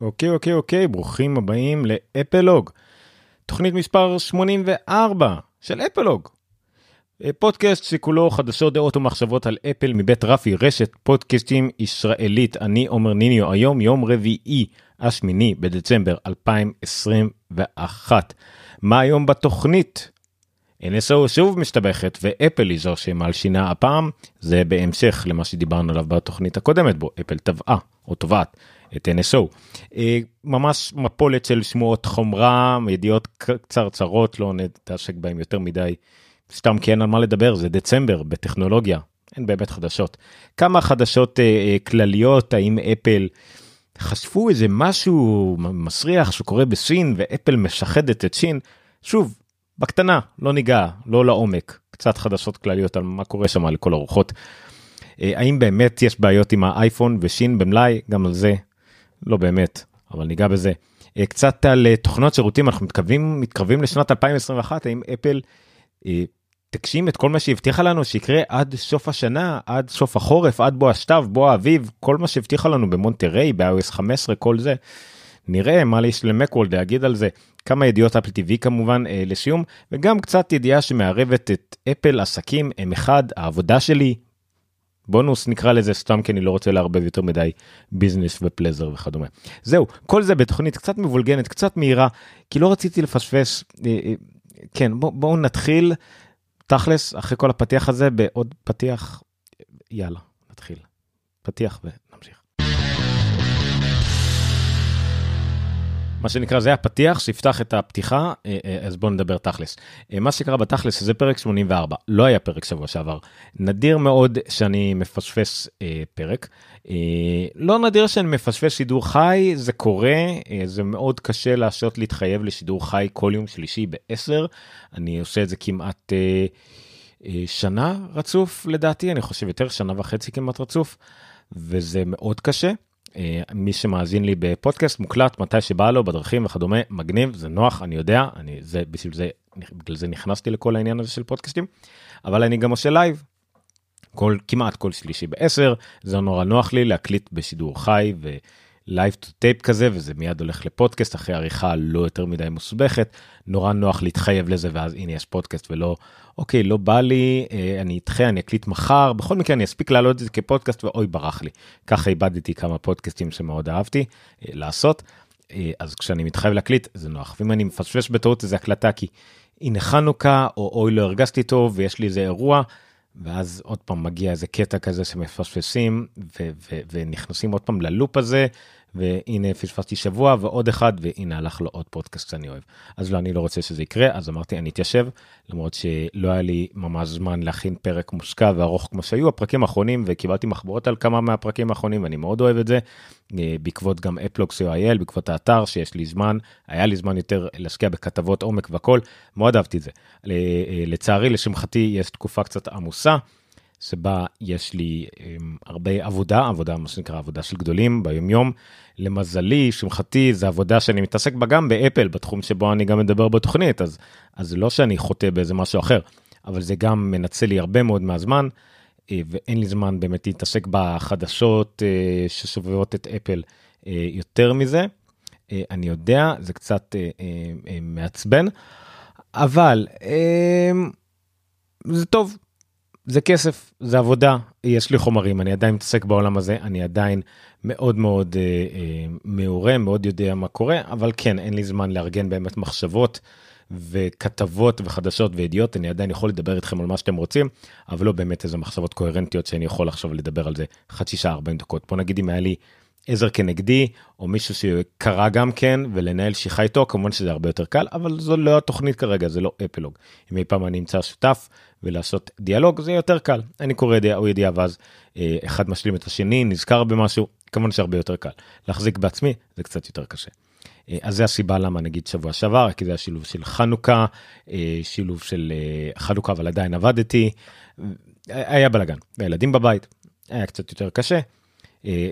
אוקיי, אוקיי, אוקיי, ברוכים הבאים לאפלוג. תוכנית מספר 84 של אפלוג. אה, פודקאסט שכולו חדשות, דעות ומחשבות על אפל מבית רפי, רשת פודקאסטים ישראלית. אני עומר ניניו, היום יום רביעי, השמיני בדצמבר 2021. מה היום בתוכנית? NSO שוב משתבחת ואפל היא זו שמלשינה הפעם, זה בהמשך למה שדיברנו עליו בתוכנית הקודמת בו אפל טבעה או תובעת את NSO. אה, ממש מפולת של שמועות חומרה, ידיעות קצרצרות, לא נתעשק בהם יותר מדי, סתם כי אין על מה לדבר, זה דצמבר בטכנולוגיה, אין באמת חדשות. כמה חדשות אה, אה, כלליות, האם אפל חשפו איזה משהו מסריח שקורה בסין ואפל משחדת את סין? שוב, בקטנה, לא ניגע, לא לעומק, קצת חדשות כלליות על מה קורה שם לכל הרוחות. האם באמת יש בעיות עם האייפון ושין במלאי? גם על זה לא באמת, אבל ניגע בזה. אה, קצת על אה, תוכנות שירותים, אנחנו מתקרבים, מתקרבים לשנת 2021, האם אפל אה, תגשים את כל מה שהבטיחה לנו שיקרה עד סוף השנה, עד סוף החורף, עד בוא הסתיו, בוא האביב, כל מה שהבטיחה לנו במונטריי, ב-iOS 15, כל זה. נראה מה יש למקוולד להגיד על זה, כמה ידיעות אפל TV כמובן אה, לסיום, וגם קצת ידיעה שמערבת את אפל עסקים M1, העבודה שלי, בונוס נקרא לזה סתם כי אני לא רוצה לערבב יותר מדי ביזנס ופלזר וכדומה. זהו, כל זה בתוכנית קצת מבולגנת, קצת מהירה, כי לא רציתי לפספס. אה, אה, כן, בואו בוא נתחיל תכלס אחרי כל הפתיח הזה בעוד פתיח. יאללה, נתחיל. פתיח מה שנקרא זה הפתיח שיפתח את הפתיחה אה, אה, אז בוא נדבר תכלס. אה, מה שקרה בתכלס זה פרק 84 לא היה פרק שבוע שעבר נדיר מאוד שאני מפספס אה, פרק אה, לא נדיר שאני מפספס שידור חי זה קורה אה, זה מאוד קשה לעשות להתחייב לשידור חי כל יום שלישי ב-10 אני עושה את זה כמעט אה, שנה רצוף לדעתי אני חושב יותר שנה וחצי כמעט רצוף וזה מאוד קשה. אה, מי שמאזין לי בפודקאסט מוקלט מתי שבא לו בדרכים וכדומה מגניב זה נוח אני יודע אני זה בשביל זה בגלל זה נכנסתי לכל העניין הזה של פודקאסטים אבל אני גם עושה לייב. כל כמעט כל שלישי בעשר זה נורא נוח לי להקליט בשידור חי ו live to tape כזה וזה מיד הולך לפודקאסט אחרי עריכה לא יותר מדי מסובכת נורא נוח להתחייב לזה ואז הנה יש פודקאסט ולא אוקיי, לא בא לי, אה, אני אדחה, אני אקליט מחר, בכל מקרה אני אספיק להעלות את זה כפודקאסט ואוי ברח לי. ככה איבדתי כמה פודקאסטים שמאוד אהבתי אה, לעשות, אה, אז כשאני מתחייב להקליט זה נוח. ואם אני מפשפש בטעות איזה הקלטה כי הנה חנוכה, או אוי לא הרגשתי טוב ויש לי איזה אירוע, ואז עוד פעם מגיע איזה קטע כזה שמפספסים ונכנסים עוד פעם ללופ הזה והנה פספסתי שבוע ועוד אחד והנה הלך לו עוד פודקאסט שאני אוהב. אז לא אני לא רוצה שזה יקרה אז אמרתי אני אתיישב למרות שלא היה לי ממש זמן להכין פרק מושקע וארוך כמו שהיו הפרקים האחרונים וקיבלתי מחברות על כמה מהפרקים האחרונים ואני מאוד אוהב את זה אה, בעקבות גם אפלוקס או.איי.אל בעקבות האתר שיש לי זמן היה לי זמן יותר להשקיע בכתבות עומק והכל מאוד אהבתי את זה. אה, לצערי לשמחתי יש תקופה קצת עמוסה. שבה יש לי um, הרבה עבודה, עבודה, מה שנקרא עבודה של גדולים ביומיום. למזלי, שמחתי, זה עבודה שאני מתעסק בה גם באפל, בתחום שבו אני גם מדבר בתוכנית, אז, אז לא שאני חוטא באיזה משהו אחר, אבל זה גם מנצל לי הרבה מאוד מהזמן, אה, ואין לי זמן באמת להתעסק בחדשות אה, שסובבות את אפל אה, יותר מזה. אני יודע, זה קצת מעצבן, אבל זה טוב, זה כסף, זה עבודה, יש לי חומרים, אני עדיין מתעסק בעולם הזה, אני עדיין מאוד מאוד אה, אה, מעורה, מאוד יודע מה קורה, אבל כן, אין לי זמן לארגן באמת מחשבות וכתבות וחדשות וידיעות, אני עדיין יכול לדבר איתכם על מה שאתם רוצים, אבל לא באמת איזה מחשבות קוהרנטיות שאני יכול עכשיו לדבר על זה חצי שעה 40 דקות. בוא נגיד אם היה לי עזר כנגדי או מישהו שקרא גם כן ולנהל שיחה איתו כמובן שזה הרבה יותר קל אבל זו לא התוכנית כרגע זה לא אפלוג אם אי פעם אני אמצא שותף ולעשות דיאלוג זה יותר קל. אני קורא ידיעה או ידיעה ואז אה, אחד משלים את השני נזכר במשהו כמובן שהרבה יותר קל. להחזיק בעצמי זה קצת יותר קשה. אה, אז זה הסיבה למה נגיד שבוע שעבר כי זה השילוב של חנוכה אה, שילוב של חנוכה אבל עדיין עבדתי. היה בלאגן. הילדים בבית היה קצת יותר קשה.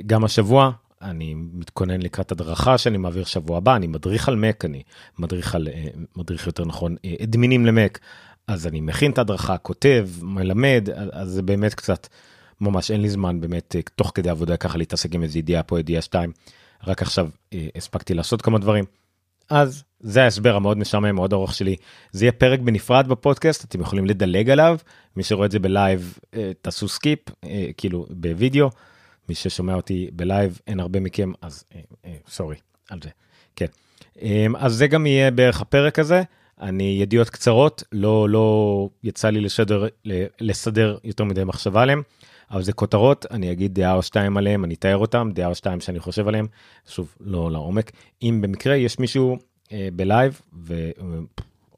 גם השבוע אני מתכונן לקראת הדרכה שאני מעביר שבוע הבא, אני מדריך על מק, אני מדריך על, אה, מדריך יותר נכון, אדמינים למק, אז אני מכין את ההדרכה, כותב, מלמד, אז זה באמת קצת, ממש אין לי זמן באמת, אה, תוך כדי עבודה ככה להתעסק עם איזה ידיעה פה, ידיעה שתיים. רק עכשיו אה, הספקתי לעשות כמה דברים. אז זה ההסבר המאוד משעמם מאוד ארוך שלי זה יהיה פרק בנפרד בפודקאסט אתם יכולים לדלג עליו מי שרואה את זה בלייב אה, תעשו skip אה, כאילו בווידאו מי ששומע אותי בלייב אין הרבה מכם אז sorry על זה. כן. אז זה גם יהיה בערך הפרק הזה. אני ידיעות קצרות לא לא יצא לי לשדר לסדר יותר מדי מחשבה עליהם. אבל זה כותרות אני אגיד דעה או שתיים עליהם אני אתאר אותם דעה או שתיים שאני חושב עליהם שוב לא לעומק. אם במקרה יש מישהו אה, בלייב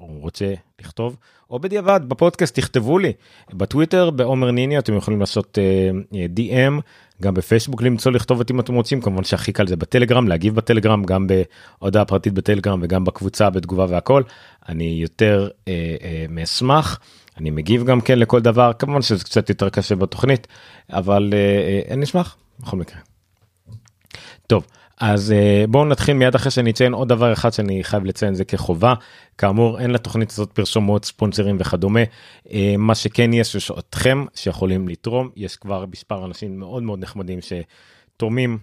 והוא רוצה לכתוב או בדיעבד בפודקאסט תכתבו לי בטוויטר בעומר ניני אתם יכולים לעשות אה, אה, DM גם בפייסבוק למצוא לכתוב אותי אם אתם רוצים כמובן שהכי קל זה בטלגרם להגיב בטלגרם גם בהודעה פרטית בטלגרם וגם בקבוצה בתגובה והכל אני יותר אה, אה, מאשמח. אני מגיב גם כן לכל דבר כמובן שזה קצת יותר קשה בתוכנית אבל אה, אני אשמח בכל מקרה. טוב אז בואו נתחיל מיד אחרי שאני אציין עוד דבר אחד שאני חייב לציין זה כחובה. כאמור אין לתוכנית הזאת פרשומות ספונסרים וכדומה. מה שכן יש יש אתכם שיכולים לתרום. יש כבר מספר אנשים מאוד מאוד נחמדים שתורמים.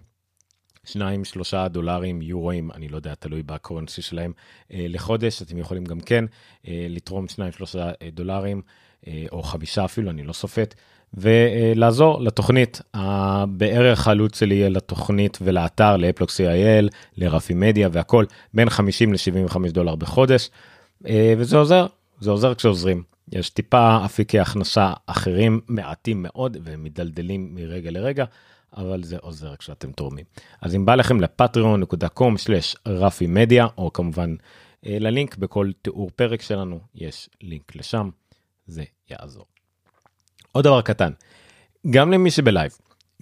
שניים שלושה דולרים יורואים אני לא יודע תלוי בקורנסי שלהם. אה, לחודש אתם יכולים גם כן אה, לתרום שניים שלושה אה, דולרים או חמישה אפילו אני לא סופט ולעזור לתוכנית בערך העלות שלי לתוכנית ולאתר co.il לרפי מדיה והכל בין 50 ל-75 דולר בחודש וזה עוזר זה עוזר כשעוזרים יש טיפה אפיקי הכנסה אחרים מעטים מאוד ומדלדלים מרגע לרגע אבל זה עוזר כשאתם תורמים. אז אם בא לכם לפטריון.com/רפי מדיה או כמובן אה, ללינק בכל תיאור פרק שלנו יש לינק לשם זה יעזור. עוד דבר קטן גם למי שבלייב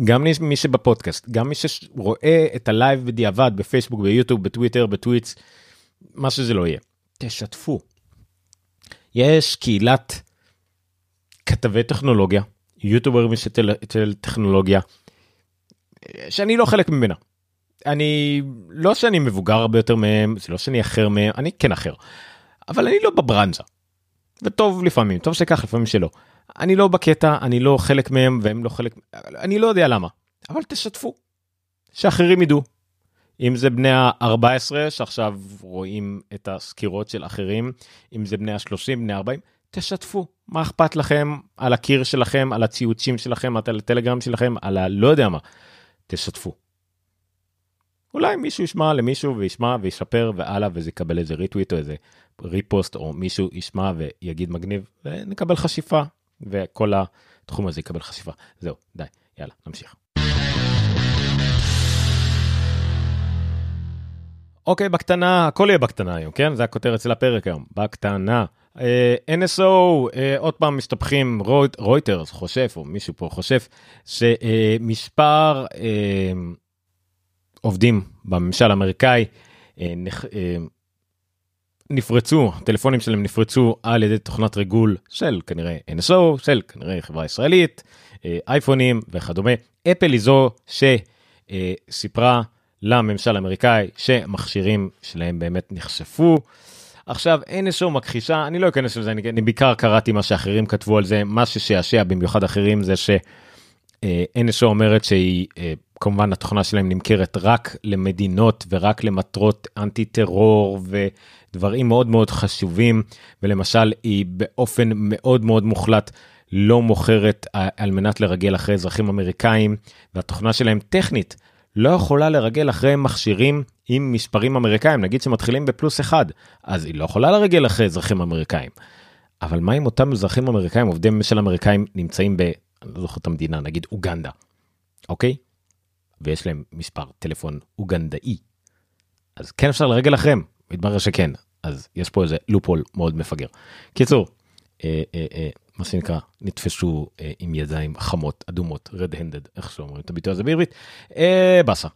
גם למי שבפודקאסט גם מי שרואה את הלייב בדיעבד בפייסבוק ביוטיוב בטוויטר בטוויץ' מה שזה לא יהיה תשתפו. יש קהילת כתבי טכנולוגיה יוטיוברים של טכנולוגיה שאני לא חלק ממנה. אני לא שאני מבוגר הרבה יותר מהם זה לא שאני אחר מהם אני כן אחר. אבל אני לא בברנז'ה. וטוב לפעמים טוב שכך לפעמים שלא. אני לא בקטע אני לא חלק מהם והם לא חלק אני לא יודע למה אבל תשתפו. שאחרים ידעו. אם זה בני ה-14 שעכשיו רואים את הסקירות של אחרים אם זה בני ה-30 בני ה-40 תשתפו מה אכפת לכם על הקיר שלכם על הציוצים שלכם על הטלגרם שלכם על הלא יודע מה. תשתפו. אולי מישהו ישמע למישהו וישמע וישפר והלאה וזה יקבל איזה ריטוויט או איזה ריפוסט או מישהו ישמע ויגיד מגניב ונקבל חשיפה וכל התחום הזה יקבל חשיפה. זהו די יאללה נמשיך. אוקיי בקטנה הכל יהיה בקטנה היום כן? זה הכותרת של הפרק היום בקטנה. Uh, NSO uh, עוד פעם מסתבכים רויט, רויטרס חושב או מישהו פה חושב שמספר uh, uh, עובדים בממשל האמריקאי uh, נח, נפרצו טלפונים שלהם נפרצו על ידי תוכנת ריגול של כנראה NSO של כנראה חברה ישראלית uh, אייפונים וכדומה אפל היא זו שסיפרה לממשל האמריקאי שמכשירים שלהם באמת נחשפו. עכשיו NSO מכחישה אני לא אכנס לזה אני, אני בעיקר קראתי מה שאחרים כתבו על זה מה ששעשע במיוחד אחרים זה ש אה, NSO אומרת שהיא אה, כמובן התוכנה שלהם נמכרת רק למדינות ורק למטרות אנטי טרור ודברים מאוד מאוד חשובים ולמשל היא באופן מאוד מאוד מוחלט לא מוכרת אה, על מנת לרגל אחרי אזרחים אמריקאים והתוכנה שלהם טכנית לא יכולה לרגל אחרי מכשירים עם מספרים אמריקאים, נגיד שמתחילים בפלוס אחד, אז היא לא יכולה לרגל אחרי אזרחים אמריקאים. אבל מה אם אותם אזרחים אמריקאים, עובדי ממשל אמריקאים, נמצאים. אני לא זוכר את המדינה, נגיד אוגנדה, אוקיי? ויש להם מספר טלפון אוגנדאי. אז כן אפשר לרגל אחריהם, מתברר שכן, אז יש פה איזה לופול מאוד מפגר. קיצור, אה, אה, אה, מה שנקרא נתפסו אה, עם ידיים חמות אדומות רד הנדד איך שאומרים את הביטוי הזה בעברית אה, באסה.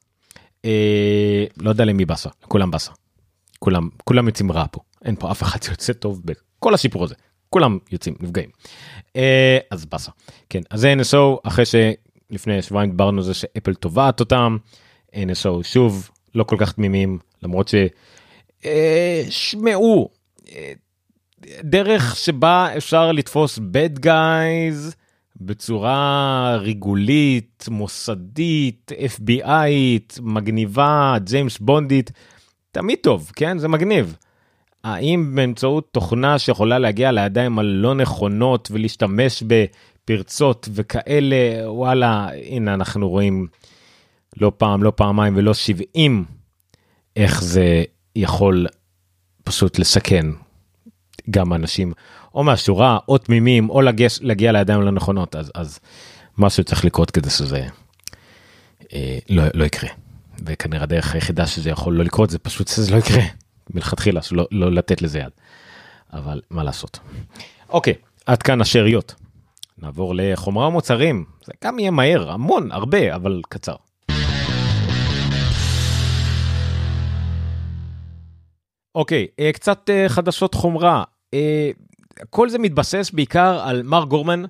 אה, לא יודע למי באסה כולם באסה. כולם כולם יוצאים רע פה אין פה אף אחד שיוצא טוב בכל הסיפור הזה כולם יוצאים נפגעים. אה, אז באסה כן אז NSO אחרי שלפני שבועיים דיברנו על זה שאפל תובעת אותם NSO שוב לא כל כך תמימים למרות ששמעו. אה, דרך שבה אפשר לתפוס bad guys בצורה ריגולית, מוסדית, FBIית, מגניבה, ג'יימס בונדית, תמיד טוב, כן? זה מגניב. האם באמצעות תוכנה שיכולה להגיע לידיים הלא נכונות ולהשתמש בפרצות וכאלה, וואלה, הנה אנחנו רואים לא פעם, לא פעמיים ולא 70, איך זה יכול פשוט לסכן גם אנשים או מהשורה או תמימים או לגש, להגיע לידיים הלא נכונות אז אז משהו צריך לקרות כדי שזה אה, לא, לא יקרה. וכנראה הדרך היחידה שזה יכול לא לקרות זה פשוט שזה לא יקרה מלכתחילה שלא לא לתת לזה יד. אבל מה לעשות. אוקיי עד כאן השאריות. נעבור לחומרה ומוצרים זה גם יהיה מהר המון הרבה אבל קצר. אוקיי אה, קצת אה, חדשות חומרה אה, כל זה מתבסס בעיקר על מר גורמן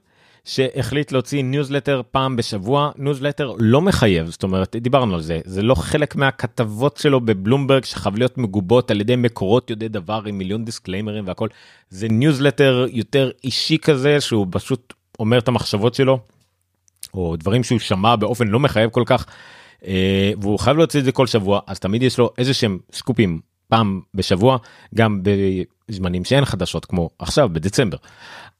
שהחליט להוציא ניוזלטר פעם בשבוע. ניוזלטר לא מחייב זאת אומרת דיברנו על זה. זה לא חלק מהכתבות שלו בבלומברג שחייב להיות מגובות על ידי מקורות יודעי דבר עם מיליון דיסקליימרים והכל. זה ניוזלטר יותר אישי כזה שהוא פשוט אומר את המחשבות שלו או דברים שהוא שמע באופן לא מחייב כל כך אה, והוא חייב להוציא את זה כל שבוע אז תמיד יש לו איזה שהם סקופים פעם בשבוע גם בזמנים שאין חדשות כמו עכשיו בדצמבר.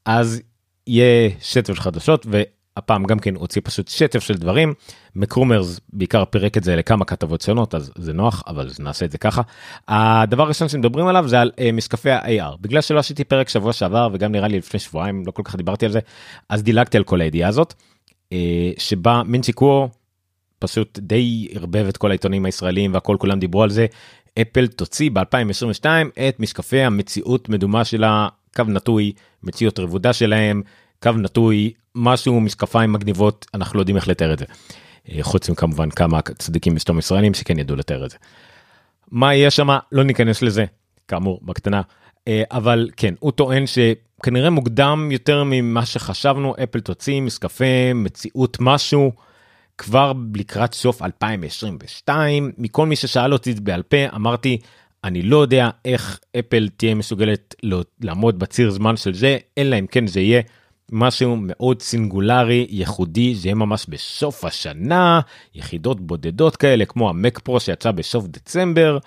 אז יהיה שטף של חדשות והפעם גם כן הוציא פשוט שטף של דברים. מקרומרס בעיקר פירק את זה לכמה כתבות שונות אז זה נוח אבל נעשה את זה ככה. הדבר הראשון שמדברים עליו זה על uh, משקפי ה-AR בגלל שלא עשיתי פרק שבוע שעבר וגם נראה לי לפני שבועיים לא כל כך דיברתי על זה אז דילגתי על כל הידיעה הזאת uh, שבה מינצ'יקו פשוט די ערבב את כל העיתונים הישראלים והכל כולם דיברו על זה. אפל תוציא ב-2022 את משקפי המציאות מדומה שלה, קו נטוי, מציאות רבודה שלהם, קו נטוי, משהו משקפיים מגניבות, אנחנו לא יודעים איך לתאר את זה. אה, חוץ מכמובן כמה צדיקים וסתום ישראלים שכן ידעו לתאר את זה. מה יהיה שם לא ניכנס לזה כאמור בקטנה אה, אבל כן הוא טוען שכנראה מוקדם יותר ממה שחשבנו אפל תוציא משקפי מציאות משהו כבר לקראת סוף 2022 מכל מי ששאל אותי בעל פה אמרתי אני לא יודע איך אפל תהיה מסוגלת לא, לעמוד בציר זמן של זה אלא אם כן זה יהיה משהו מאוד סינגולרי ייחודי זה יהיה ממש בסוף השנה יחידות בודדות כאלה כמו המק פרו שיצא בסוף דצמבר.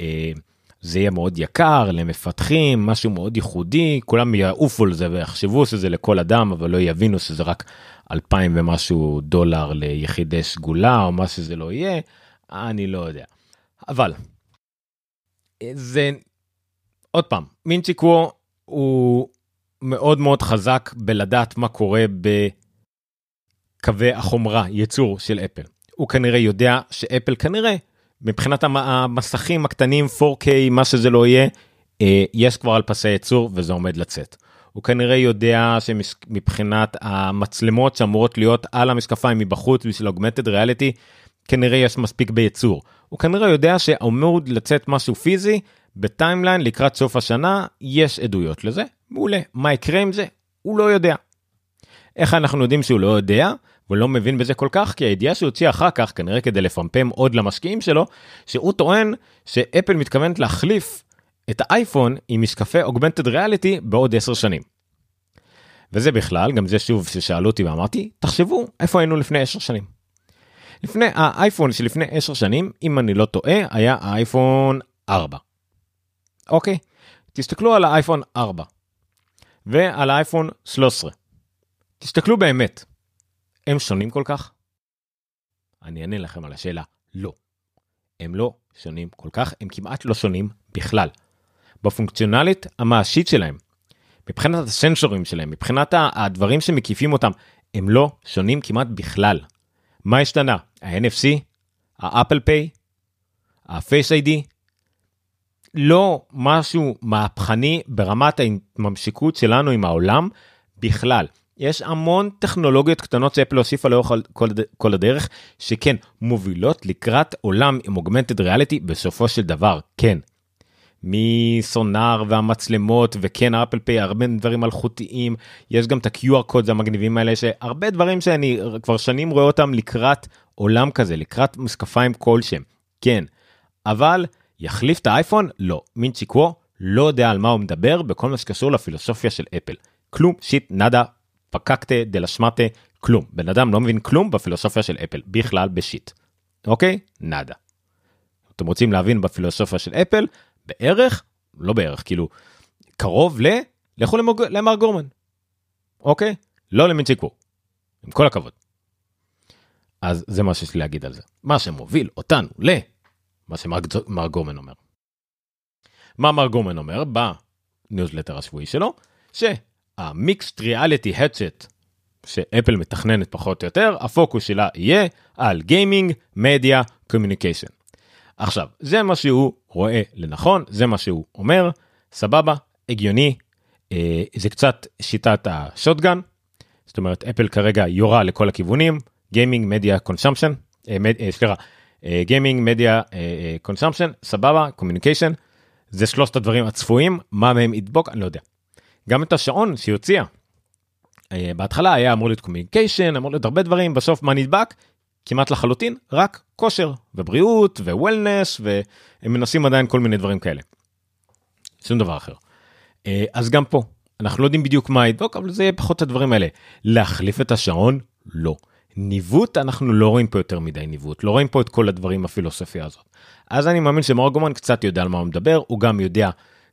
אה, זה יהיה מאוד יקר למפתחים משהו מאוד ייחודי כולם יעופו על זה ויחשבו שזה לכל אדם אבל לא יבינו שזה רק אלפיים ומשהו דולר ליחידי סגולה או מה שזה לא יהיה, אני לא יודע. אבל זה עוד פעם מינצ'יקוו הוא מאוד מאוד חזק בלדעת מה קורה בקווי החומרה ייצור של אפל. הוא כנראה יודע שאפל כנראה מבחינת המסכים הקטנים 4K מה שזה לא יהיה אה, יש כבר על פסי ייצור וזה עומד לצאת. הוא כנראה יודע שמבחינת המצלמות שאמורות להיות על המשקפיים מבחוץ בשביל augmented reality, כנראה יש מספיק בייצור. הוא כנראה יודע שאמור לצאת משהו פיזי ב timeline לקראת סוף השנה, יש עדויות לזה, מעולה. מה יקרה עם זה? הוא לא יודע. איך אנחנו יודעים שהוא לא יודע ולא מבין בזה כל כך? כי הידיעה שהוא הוציא אחר כך, כנראה כדי לפמפם עוד למשקיעים שלו, שהוא טוען שאפל מתכוונת להחליף את האייפון עם משקפי אוגמנטד ריאליטי בעוד 10 שנים. וזה בכלל, גם זה שוב ששאלו אותי ואמרתי, תחשבו איפה היינו לפני 10 שנים. לפני האייפון שלפני 10 שנים, אם אני לא טועה, היה האייפון 4. אוקיי? תסתכלו על האייפון 4 ועל האייפון 13. תסתכלו באמת, הם שונים כל כך? אני אענה לכם על השאלה, לא. הם לא שונים כל כך, הם כמעט לא שונים בכלל. בפונקציונליות המעשית שלהם, מבחינת הסנסורים שלהם, מבחינת הדברים שמקיפים אותם, הם לא שונים כמעט בכלל. מה השתנה? ה-NFC, ה Apple Pay, ה Face ID, לא משהו מהפכני ברמת ההתממשקות שלנו עם העולם בכלל. יש המון טכנולוגיות קטנות שאפל הוסיפה לאורך כל, כל הדרך, שכן מובילות לקראת עולם עם אוגמנטד ריאליטי בסופו של דבר, כן. מסונאר והמצלמות וכן אפל פיי הרבה דברים מלכותיים. יש גם את ה-QR קוד המגניבים האלה שהרבה דברים שאני כבר שנים רואה אותם לקראת עולם כזה לקראת משקפיים כלשהם. כן אבל יחליף את האייפון? לא. מינצ'יקוו לא יודע על מה הוא מדבר בכל מה שקשור לפילוסופיה של אפל. כלום. shit נאדה פקקטה דה שמטה כלום. בן אדם לא מבין כלום בפילוסופיה של אפל בכלל ב shit. אוקיי? נאדה. אתם רוצים להבין בפילוסופיה של אפל בערך לא בערך כאילו קרוב ל... לכו למוג... למארק גורמן. אוקיי? לא למינג-צ'י קואו. עם כל הכבוד. אז זה מה שיש לי להגיד על זה. מה שמוביל אותנו ל... מה שמארק גורמן אומר. מה מארק גורמן אומר בניוזלטר השבועי שלו? שה mixed reality headset שאפל מתכננת פחות או יותר, הפוקוס שלה יהיה על gaming, מדיה, communication. עכשיו, זה מה שהוא רואה לנכון, זה מה שהוא אומר, סבבה, הגיוני, אה, זה קצת שיטת ה shotgun, זאת אומרת אפל כרגע יורה לכל הכיוונים, gaming, מדיה, consumption, סליחה, gaming, מדיה, consumption, סבבה, communication, זה שלושת הדברים הצפויים, מה מהם ידבוק, אני לא יודע. גם את השעון שהיא הוציאה, אה, בהתחלה היה אמור להיות communication, אמור להיות הרבה דברים, בסוף מה נדבק? כמעט לחלוטין רק כושר ובריאות ו wellness והם מנסים עדיין כל מיני דברים כאלה. שום דבר אחר. אה, אז גם פה אנחנו לא יודעים בדיוק מה ידבוק אבל זה יהיה פחות הדברים האלה. להחליף את השעון? לא. ניווט אנחנו לא רואים פה יותר מדי ניווט לא רואים פה את כל הדברים הפילוסופיה הזאת. אז אני מאמין שמורגומן קצת יודע על מה הוא מדבר הוא גם יודע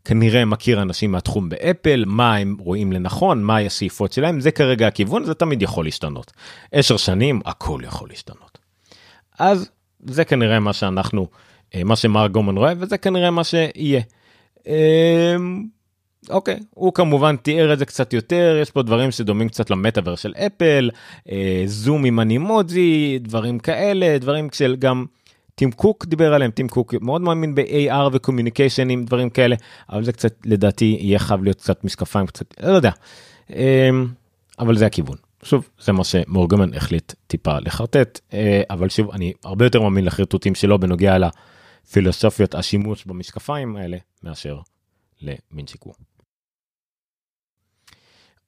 כנראה מכיר אנשים מהתחום באפל מה הם רואים לנכון מה השאיפות שלהם זה כרגע הכיוון זה תמיד יכול להשתנות. עשר שנים הכל יכול להשתנות. אז זה כנראה מה שאנחנו אה, מה שמר גומן רואה וזה כנראה מה שיהיה. אמ, אוקיי הוא כמובן תיאר את זה קצת יותר יש פה דברים שדומים קצת למטאבר של אפל אה, זום עם אנימוג'י דברים כאלה דברים של גם. טים קוק דיבר עליהם טים קוק מאוד מאמין ב-AR וקומיוניקיישנים דברים כאלה אבל זה קצת לדעתי יהיה חייב להיות קצת משקפיים קצת לא יודע. אמ, אבל זה הכיוון. שוב זה מה שמורגמן החליט טיפה לחרטט אה, אבל שוב אני הרבה יותר מאמין לחרטוטים שלו בנוגע לפילוסופיות השימוש במשקפיים האלה מאשר למינצ'יקו.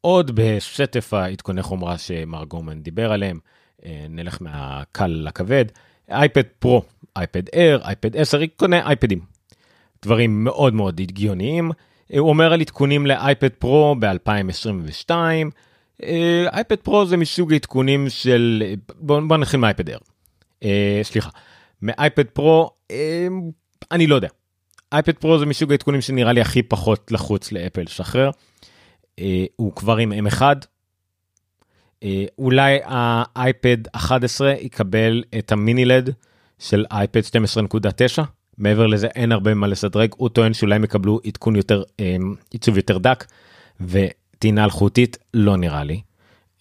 עוד בשטף העדכוני חומרה שמר גורמן דיבר עליהם אה, נלך מהקל לכבד. אייפד פרו אייפד אייר אייפד 10 קונה אייפדים. דברים מאוד מאוד הגיוניים הוא אומר על עדכונים לאייפד פרו ב-2022 אייפד פרו זה מסוג עדכונים של בוא, בוא נתחיל מאייפד אייר. סליחה מאייפד פרו אה, אני לא יודע. אייפד פרו זה מסוג העדכונים שנראה לי הכי פחות לחוץ לאפל לשחרר. אה, הוא כבר עם M1 אה, אולי האייפד 11 יקבל את המיני לד של אייפד 12.9 מעבר לזה אין הרבה מה לסדרג הוא טוען שאולי הם יקבלו עדכון יותר אה, עיצוב יותר דק וטעינה אלחוטית לא נראה לי.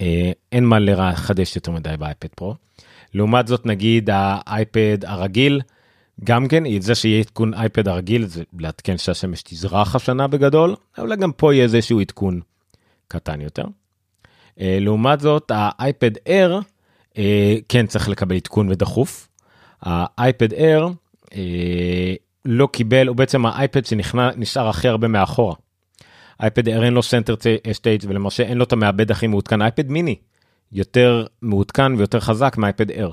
אה, אין מה לחדש יותר מדי באייפד פרו. לעומת זאת נגיד האייפד הרגיל גם כן זה שיהיה עדכון אייפד הרגיל זה לעדכן שהשמש תזרח השנה בגדול אולי גם פה יהיה איזשהו עדכון קטן יותר. אה, לעומת זאת האייפד אייר אה, כן צריך לקבל עדכון ודחוף. האייפד אייר אה, לא קיבל הוא בעצם האייפד שנשאר הכי הרבה מאחורה. אייפד אייר אין לו Center Stage ולמעשה אין לו את המעבד הכי מעודכן אייפד מיני יותר מעודכן ויותר חזק מאייפד אייר.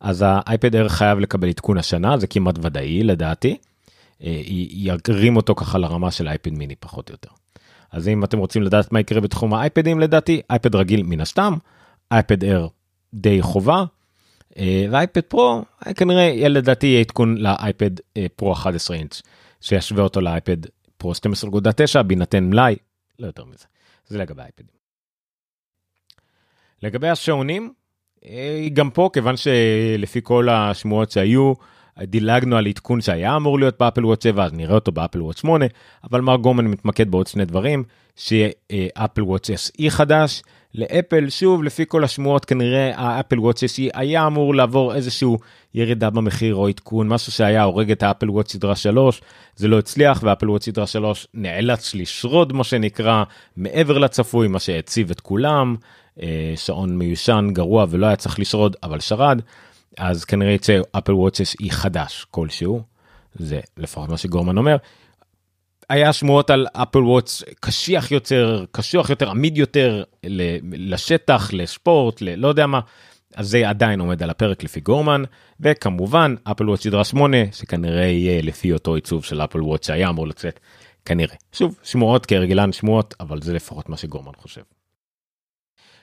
אז האייפד אייר חייב לקבל עדכון השנה זה כמעט ודאי לדעתי. ירים אותו ככה לרמה של אייפד מיני פחות או יותר. אז אם אתם רוצים לדעת מה יקרה בתחום האייפדים לדעתי אייפד רגיל מן הסתם אייפד אייר די חובה. אה, ואייפד פרו אה, כנראה יהיה לדעתי עדכון לאייפד אה, פרו 11 אינץ' שישווה אותו לאייפד פרו 12.9 בהינתן מלאי לא יותר מזה זה לגבי האייפדים. לגבי השעונים גם פה כיוון שלפי כל השמועות שהיו דילגנו על עדכון שהיה אמור להיות ב Apple Watch 7 אז נראה אותו ב Apple Watch 8 אבל מארק גורמן מתמקד בעוד שני דברים ש Apple Watch SE חדש לאפל שוב לפי כל השמועות כנראה ה Apple Watch SE היה אמור לעבור איזשהו ירידה במחיר או עדכון משהו שהיה הורג את האפל וואט סדרה 3 זה לא הצליח ואפל וואט סדרה 3 נאלץ לשרוד מה שנקרא מעבר לצפוי מה שהציב את כולם אה, שעון מיושן גרוע ולא היה צריך לשרוד אבל שרד. אז כנראה יצא אפל וואטסס היא חדש כלשהו זה לפחות מה שגורמן אומר. היה שמועות על אפל וואטס קשיח יותר קשוח יותר עמיד יותר לשטח לספורט ללא יודע מה. אז זה עדיין עומד על הפרק לפי גורמן וכמובן אפל וואטס סדרה 8 שכנראה יהיה לפי אותו עיצוב של אפל וואטס שהיה אמור לצאת כנראה שוב שמועות כהרגלן שמועות אבל זה לפחות מה שגורמן חושב.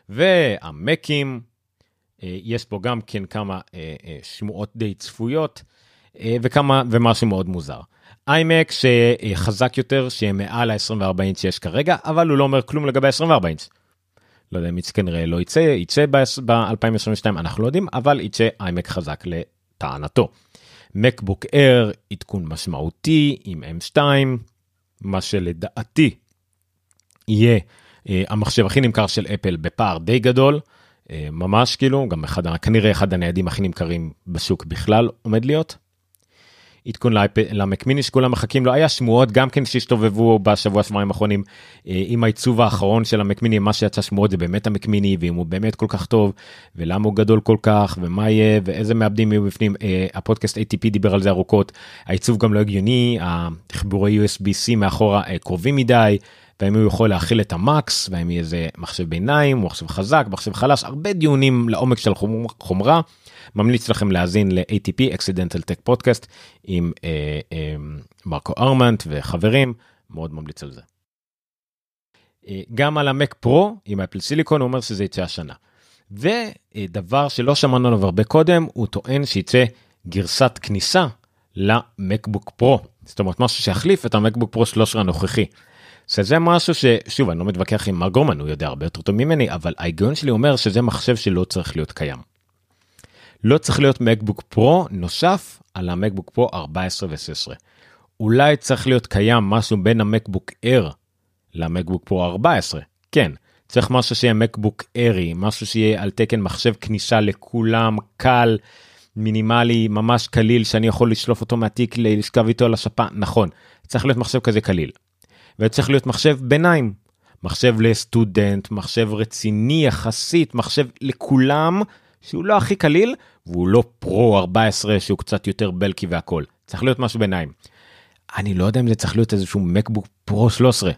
והמקים, יש פה גם כן כמה שמועות די צפויות וכמה ומשהו מאוד מוזר. איימק שחזק יותר שיהיה מעל ה-24 אינץ' שיש כרגע אבל הוא לא אומר כלום לגבי 24 אינץ'. לא יודע אם כנראה לא יצא יצא ב-2022 אנחנו לא יודעים אבל יצא איימק חזק לטענתו. מקבוק אר עדכון משמעותי עם m2 מה שלדעתי יהיה המחשב הכי נמכר של אפל בפער די גדול ממש כאילו גם אחד כנראה אחד הניידים הכי נמכרים בשוק בכלל עומד להיות. עדכון למק מיני שכולם מחכים לו היה שמועות גם כן שהסתובבו בשבוע שבועיים האחרונים אה, עם העיצוב האחרון של המק מיני מה שיצא שמועות זה באמת המק מיני ואם הוא באמת כל כך טוב ולמה הוא גדול כל כך ומה יהיה ואיזה מעבדים יהיו בפנים אה, הפודקאסט ATP דיבר על זה ארוכות העיצוב גם לא הגיוני החיבורי USB-C מאחורה אה, קרובים מדי. והאם הוא יכול להכיל את המקס והאם יהיה איזה מחשב ביניים מחשב חזק מחשב חלש הרבה דיונים לעומק של חומרה ממליץ לכם להאזין ל-ATP Accidental Tech Podcast עם אה, אה, מרקו ארמנט וחברים, מאוד ממליץ על זה. אה, גם על המק פרו עם אפל סיליקון הוא אומר שזה יצא השנה. ודבר שלא שמענו עליו הרבה קודם הוא טוען שיצא גרסת כניסה למקבוק פרו זאת אומרת משהו שיחליף את המקבוק פרו 13 הנוכחי. שזה משהו ששוב אני לא מתווכח עם מר גורמן הוא יודע הרבה יותר טוב ממני אבל ההיגיון שלי אומר שזה מחשב שלא צריך להיות קיים. לא צריך להיות מקבוק פרו נוסף על המקבוק פרו 14 ו-16. אולי צריך להיות קיים משהו בין המקבוק אר למקבוק פרו 14. כן, צריך משהו שיהיה מקבוק ארי, משהו שיהיה על תקן מחשב כניסה לכולם, קל, מינימלי, ממש קליל, שאני יכול לשלוף אותו מהתיק, לשכב איתו על השפה, נכון, צריך להיות מחשב כזה קליל. וצריך להיות מחשב ביניים, מחשב לסטודנט, מחשב רציני יחסית, מחשב לכולם, שהוא לא הכי קליל, והוא לא פרו 14 שהוא קצת יותר בלקי והכל. צריך להיות משהו ביניים. אני לא יודע אם זה צריך להיות איזשהו מקבוק פרו 13.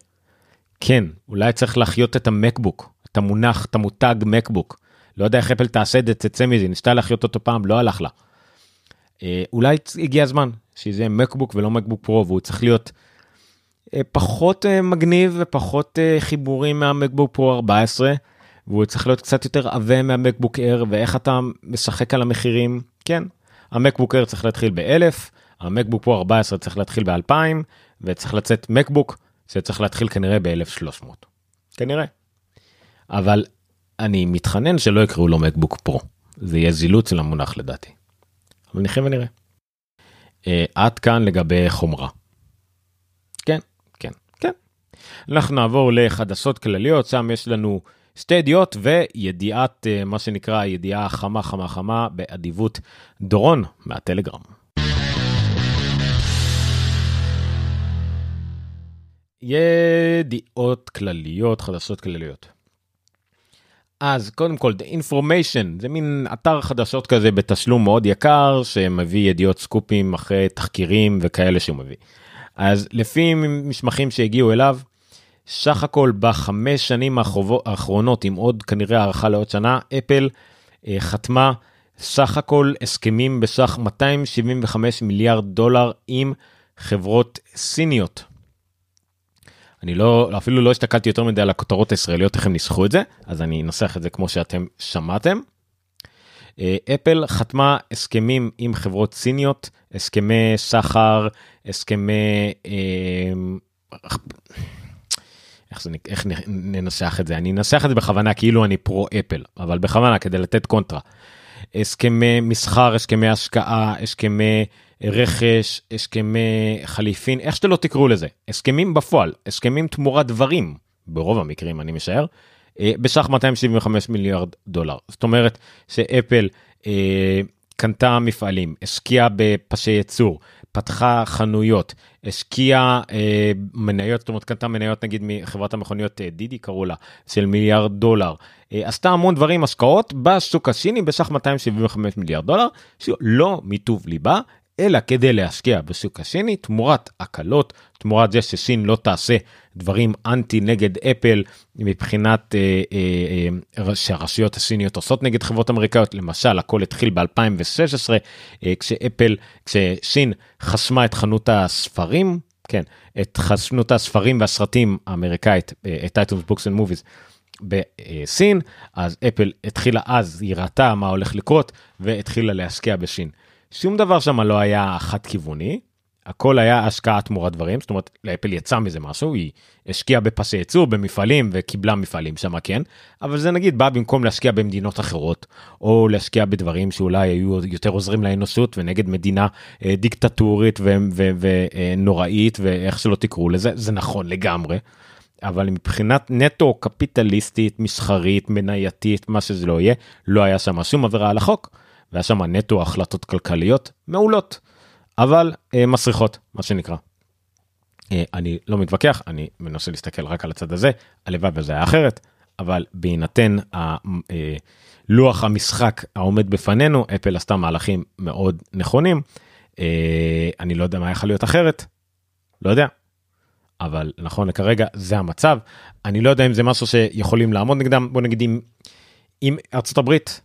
כן, אולי צריך להחיות את המקבוק, את המונח, את המותג מקבוק. לא יודע איך אפל תעשה את זה, תצא מזה, ניסתה להחיות אותו פעם, לא הלך לה. אה, אולי הגיע הזמן שזה מקבוק ולא מקבוק פרו, והוא צריך להיות פחות אה, מגניב ופחות אה, חיבורים מהמקבוק פרו 14. והוא צריך להיות קצת יותר עבה מהמקבוק אר ואיך אתה משחק על המחירים כן המקבוק אר צריך להתחיל באלף המקבוק פרו 14 צריך להתחיל באלפיים וצריך לצאת מקבוק שצריך להתחיל כנראה ב-1300 כנראה. אבל אני מתחנן שלא יקראו לו מקבוק פרו זה יהיה זילות של המונח לדעתי. אבל נחיה ונראה. עד כאן לגבי חומרה. אנחנו נעבור לחדשות כלליות שם יש לנו. שתי ידיעות וידיעת אה, מה שנקרא ידיעה חמה חמה חמה באדיבות דורון מהטלגרם. ידיעות כלליות חדשות כלליות. אז קודם כל the information זה מין אתר חדשות כזה בתשלום מאוד יקר שמביא ידיעות סקופים אחרי תחקירים וכאלה שהוא מביא. אז לפי משמחים שהגיעו אליו סך הכל בחמש שנים האחרונות עם עוד כנראה הערכה לעוד שנה אפל אה, חתמה סך הכל הסכמים בסך 275 מיליארד דולר עם חברות סיניות. אני לא אפילו לא הסתכלתי יותר מדי על הכותרות הישראליות איך הם ניסחו את זה אז אני אנסח את זה כמו שאתם שמעתם. אה, אפל חתמה הסכמים עם חברות סיניות הסכמי סחר הסכמי אה, איך, זה, איך ננסח את זה. אני אנסח את זה בכוונה כאילו אני פרו אפל אבל בכוונה כדי לתת קונטרה. הסכמי מסחר הסכמי השקעה הסכמי רכש הסכמי חליפין איך שאתם לא תקראו לזה. הסכמים בפועל הסכמים תמורת דברים ברוב המקרים אני משער אה, בסך 275 מיליארד דולר. זאת אומרת שאפל אה, קנתה מפעלים השקיעה בפשי ייצור פתחה חנויות, השקיעה אה, מניות, זאת אומרת קנתה מניות נגיד מחברת המכוניות אה, דידי קראו לה, של מיליארד דולר, אה, עשתה המון דברים, השקעות בשוק הסיני בסך 275 מיליארד דולר, שלא מטוב ליבה, אלא כדי להשקיע בשוק הסיני תמורת הקלות, תמורת זה שסין לא תעשה דברים אנטי נגד אפל מבחינת אה, אה, אה, שהרשויות הסיניות עושות נגד חברות אמריקאיות, למשל הכל התחיל ב-2016 אה, כשאפל, כשסין חסמה את חנות הספרים, כן, את חנות הספרים והסרטים האמריקאית, את iTunes Books and Movies. בסין, אז אפל התחילה אז, היא ראתה מה הולך לקרות, והתחילה להשקיע בסין. שום דבר שם לא היה חד כיווני, הכל היה השקעה תמורת דברים, זאת אומרת, לאפל יצא מזה משהו, היא השקיעה בפסי ייצור, במפעלים, וקיבלה מפעלים שם, כן, אבל זה נגיד בא במקום להשקיע במדינות אחרות, או להשקיע בדברים שאולי היו יותר עוזרים לאנושות ונגד מדינה אה, דיקטטורית ונוראית, ואיך שלא תקראו לזה, זה נכון לגמרי. אבל מבחינת נטו קפיטליסטית, מסחרית, מנייתית, מה שזה לא יהיה, לא היה שם שום עבירה על החוק, והיה שם נטו החלטות כלכליות מעולות. אבל אה, מסריחות מה שנקרא. אה, אני לא מתווכח אני מנסה להסתכל רק על הצד הזה הלוואי וזה היה אחרת אבל בהינתן הלוח אה, המשחק העומד בפנינו אפל עשתה מהלכים מאוד נכונים אה, אני לא יודע מה יכול להיות אחרת לא יודע. אבל נכון לכרגע זה המצב אני לא יודע אם זה משהו שיכולים לעמוד נגדם בוא נגיד אם, אם ארצות הברית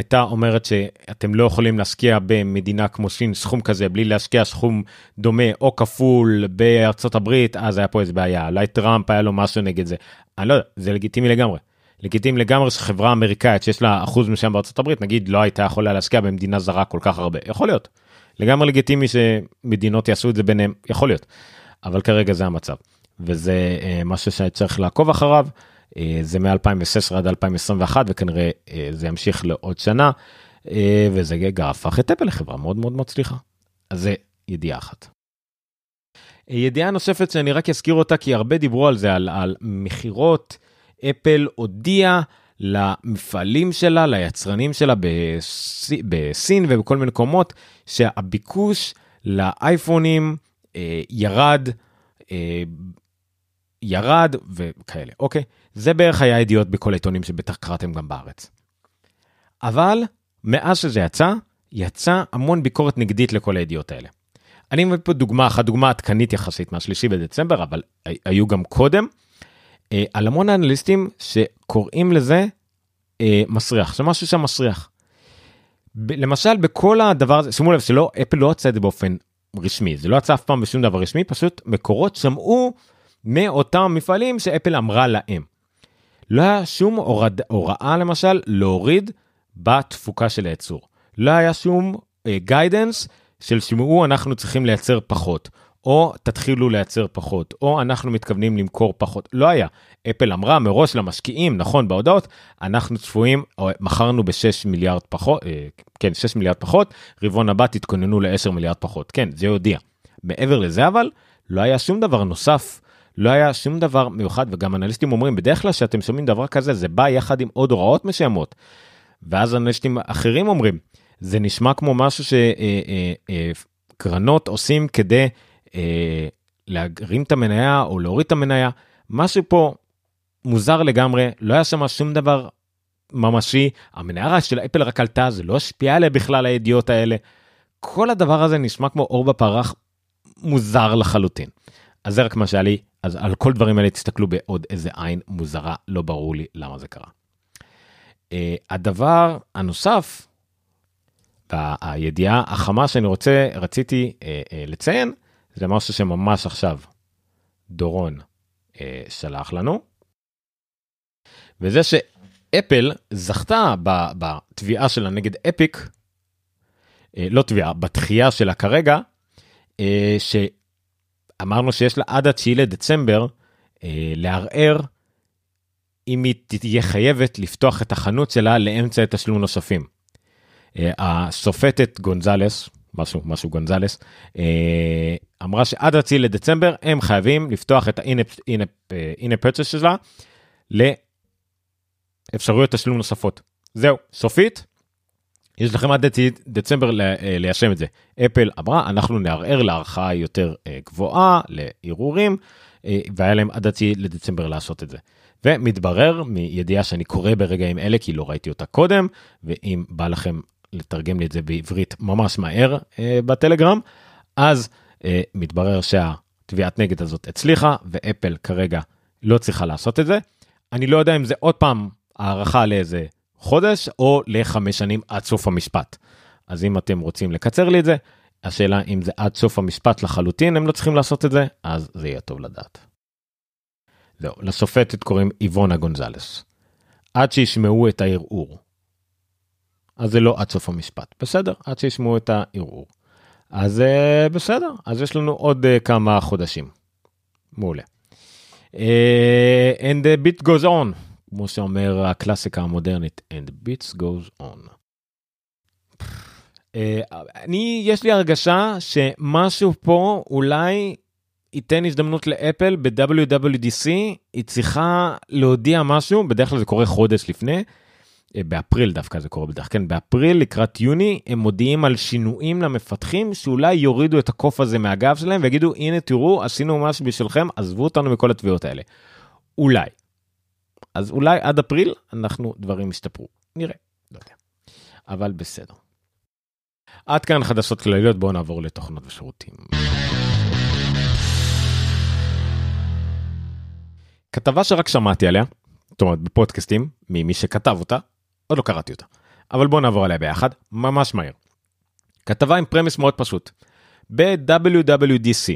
הייתה אומרת שאתם לא יכולים להשקיע במדינה כמו סין סכום כזה בלי להשקיע סכום דומה או כפול בארצות הברית אז היה פה איזה בעיה אולי טראמפ היה לו משהו נגד זה אני לא יודע זה לגיטימי לגמרי. לגיטימי לגמרי שחברה אמריקאית שיש לה אחוז מסוים בארצות הברית נגיד לא הייתה יכולה להשקיע במדינה זרה כל כך הרבה יכול להיות. לגמרי לגיטימי שמדינות יעשו את זה ביניהם יכול להיות. אבל כרגע זה המצב וזה אה, משהו שצריך לעקוב אחריו. אה, זה מ-2016 עד 2021 וכנראה אה, זה ימשיך לעוד שנה אה, וזה גם הפך את אפל לחברה מאוד מאוד מצליחה. אז זה ידיעה אחת. ידיעה נוספת שאני רק אזכיר אותה כי הרבה דיברו על זה על, על מכירות אפל הודיעה למפעלים שלה ליצרנים שלה בס... בסין ובכל מיני מקומות שהביקוש לאייפונים ירד ירד וכאלה אוקיי זה בערך היה ידיעות בכל העיתונים שבטח קראתם גם בארץ. אבל מאז שזה יצא, יצא המון ביקורת נגדית לכל הידיעות האלה. אני מביא פה דוגמה אחת, דוגמה עדכנית יחסית מהשלישי בדצמבר, אבל היו גם קודם, אה, על המון אנליסטים שקוראים לזה אה, מסריח, זה משהו שם מסריח. למשל בכל הדבר הזה, שימו לב שלא, אפל לא יצא את זה באופן רשמי, זה לא יצא אף פעם בשום דבר רשמי, פשוט מקורות שמעו מאותם מפעלים שאפל אמרה להם. לא היה שום הורד, הוראה למשל להוריד בתפוקה של הייצור. לא היה שום uh, של שמעו אנחנו צריכים לייצר פחות, או תתחילו לייצר פחות, או אנחנו מתכוונים למכור פחות. לא היה. אפל אמרה מראש למשקיעים, נכון, בהודעות, אנחנו צפויים, או מכרנו ב-6 מיליארד פחות, uh, כן, 6 מיליארד פחות, רבעון הבא תתכוננו ל-10 מיליארד פחות. כן, זה הודיע. מעבר לזה אבל, לא היה שום דבר נוסף לא היה שום דבר מיוחד וגם אנליסטים אומרים בדרך כלל שאתם שומעים דבר כזה זה בא יחד עם עוד הוראות מסוימות. ואז אנליסטים אחרים אומרים זה נשמע כמו משהו שקרנות אה, אה, עושים כדי אה, להרים את המניה או להוריד את המניה משהו פה מוזר לגמרי לא היה שם שום דבר ממשי המניה של אפל רק עלתה זה לא השפיע עליה בכלל הידיעות האלה. כל הדבר הזה נשמע כמו אור בפרח מוזר לחלוטין. אז זה רק מה שהיה לי אז על כל דברים האלה תסתכלו בעוד איזה עין מוזרה, לא ברור לי למה זה קרה. Uh, הדבר הנוסף, והידיעה החמה שאני רוצה, רציתי uh, uh, לציין, זה משהו שממש עכשיו דורון שלח לנו, וזה שאפל זכתה בתביעה שלה נגד אפיק, לא תביעה, בתחייה שלה כרגע, uh, אמרנו שיש לה עד ה-9 לדצמבר אה, לערער אם היא תהיה חייבת לפתוח את החנות שלה לאמצע תשלום נוספים. אה, השופטת גונזלס, משהו, משהו גונזלס, אה, אמרה שעד ה-9 לדצמבר הם חייבים לפתוח את ה-in purchase שלה לאפשרויות תשלום נוספות. זהו, סופית, יש לכם עד דצמבר אה, ליישם את זה. אפל אמרה, אנחנו נערער להערכה יותר אה, גבוהה, לערעורים, אה, והיה להם עד דצי לדצמבר לעשות את זה. ומתברר מידיעה שאני קורא ברגעים אלה, כי לא ראיתי אותה קודם, ואם בא לכם לתרגם לי את זה בעברית ממש מהר בטלגרם, אז מתברר שהתביעת נגד הזאת הצליחה, ואפל כרגע לא צריכה לעשות את זה. אני לא יודע אם זה עוד פעם הערכה לאיזה חודש או לחמש שנים עד סוף המשפט. אז אם אתם רוצים לקצר לי את זה, השאלה אם זה עד סוף המשפט לחלוטין הם לא צריכים לעשות את זה, אז זה יהיה טוב לדעת. זהו, לשופטת קוראים איבונה גונזלס. עד שישמעו את הערעור. אז זה לא עד סוף המשפט, בסדר? עד שישמעו את הערעור. אז uh, בסדר, אז יש לנו עוד uh, כמה חודשים. מעולה. Uh, and the beat goes on, כמו שאומר הקלאסיקה המודרנית, and the beat goes on. Uh, אני, יש לי הרגשה שמשהו פה אולי ייתן הזדמנות לאפל ב-WWDC, היא צריכה להודיע משהו, בדרך כלל זה קורה חודש לפני, אה, באפריל דווקא זה קורה בדרך כלל, כן, באפריל לקראת יוני הם מודיעים על שינויים למפתחים שאולי יורידו את הקוף הזה מהגב שלהם ויגידו הנה תראו עשינו משהו בשבילכם עזבו אותנו מכל התביעות האלה. אולי. אז אולי עד אפריל אנחנו דברים ישתפרו נראה לא יודע. אבל בסדר. עד כאן חדשות כלליות בואו נעבור לתוכנות ושירותים. כתבה שרק שמעתי עליה, זאת אומרת בפודקאסטים, ממי שכתב אותה, עוד לא קראתי אותה. אבל בואו נעבור עליה ביחד, ממש מהר. כתבה עם פרמיס מאוד פשוט. ב-WWDC,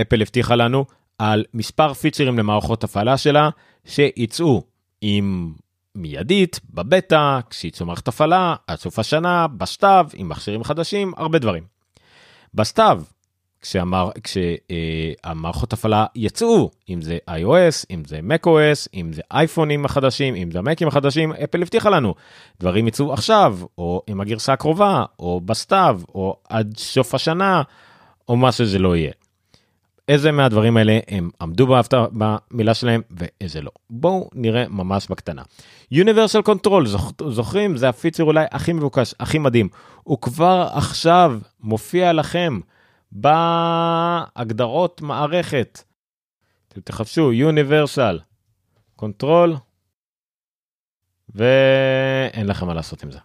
אפל הבטיחה לנו על מספר פיצ'רים למערכות הפעלה שלה, שיצאו עם מיידית, בבטא, כשיצאו מערכת הפעלה, עד סוף השנה, בסתיו, עם מכשירים חדשים, הרבה דברים. בסתיו, כשהמער, כשהמערכות הפעלה יצאו, אם זה iOS, אם זה macOS, אם זה אייפונים החדשים, אם זה המקים החדשים, אפל הבטיחה לנו. דברים יצאו עכשיו, או עם הגרסה הקרובה, או בסתיו, או עד סוף השנה, או מה שזה לא יהיה. איזה מהדברים האלה הם עמדו בהפתעה במילה שלהם ואיזה לא. בואו נראה ממש בקטנה. Universal Control, זוכ, זוכרים? זה הפיצר אולי הכי מבוקש, הכי מדהים. הוא כבר עכשיו מופיע לכם. בהגדרות מערכת. אתם תחפשו Universal Control ואין לכם מה לעשות עם זה.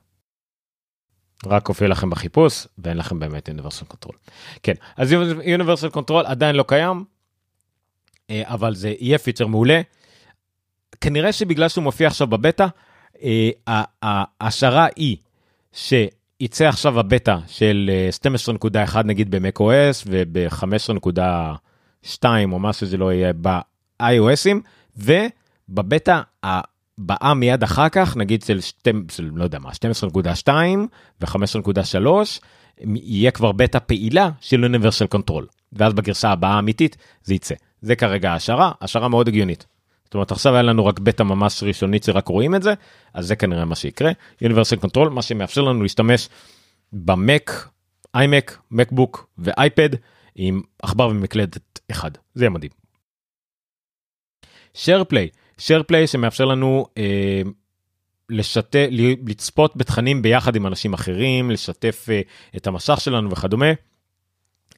רק הופיע לכם בחיפוש ואין לכם באמת Universal Control. כן, אז Universal Control עדיין לא קיים, אה, אבל זה יהיה פיצ'ר מעולה. כנראה שבגלל שהוא מופיע עכשיו בבטא, אה, ההשערה היא ש... יצא עכשיו הבטא של 12.1 אה, נגיד ב-macOS וב-5.2 או מה שזה לא יהיה ב-iOSים, ובבטא הבאה מיד אחר כך, נגיד של, שתי, של לא יודע מה, 12.2 ו-5.3, יהיה כבר בטא פעילה של Universal Control, ואז בגרסה הבאה האמיתית זה יצא. זה כרגע השערה, השערה מאוד הגיונית. זאת אומרת עכשיו היה לנו רק בטא ממש ראשונית שרק רואים את זה אז זה כנראה מה שיקרה Universal Control מה שמאפשר לנו להשתמש במק איימק מקבוק ואייפד עם עכבר ומקלדת אחד זה יהיה מדהים. שרפליי שרפליי שמאפשר לנו אה, לשתף לצפות בתכנים ביחד עם אנשים אחרים לשתף אה, את המסך שלנו וכדומה.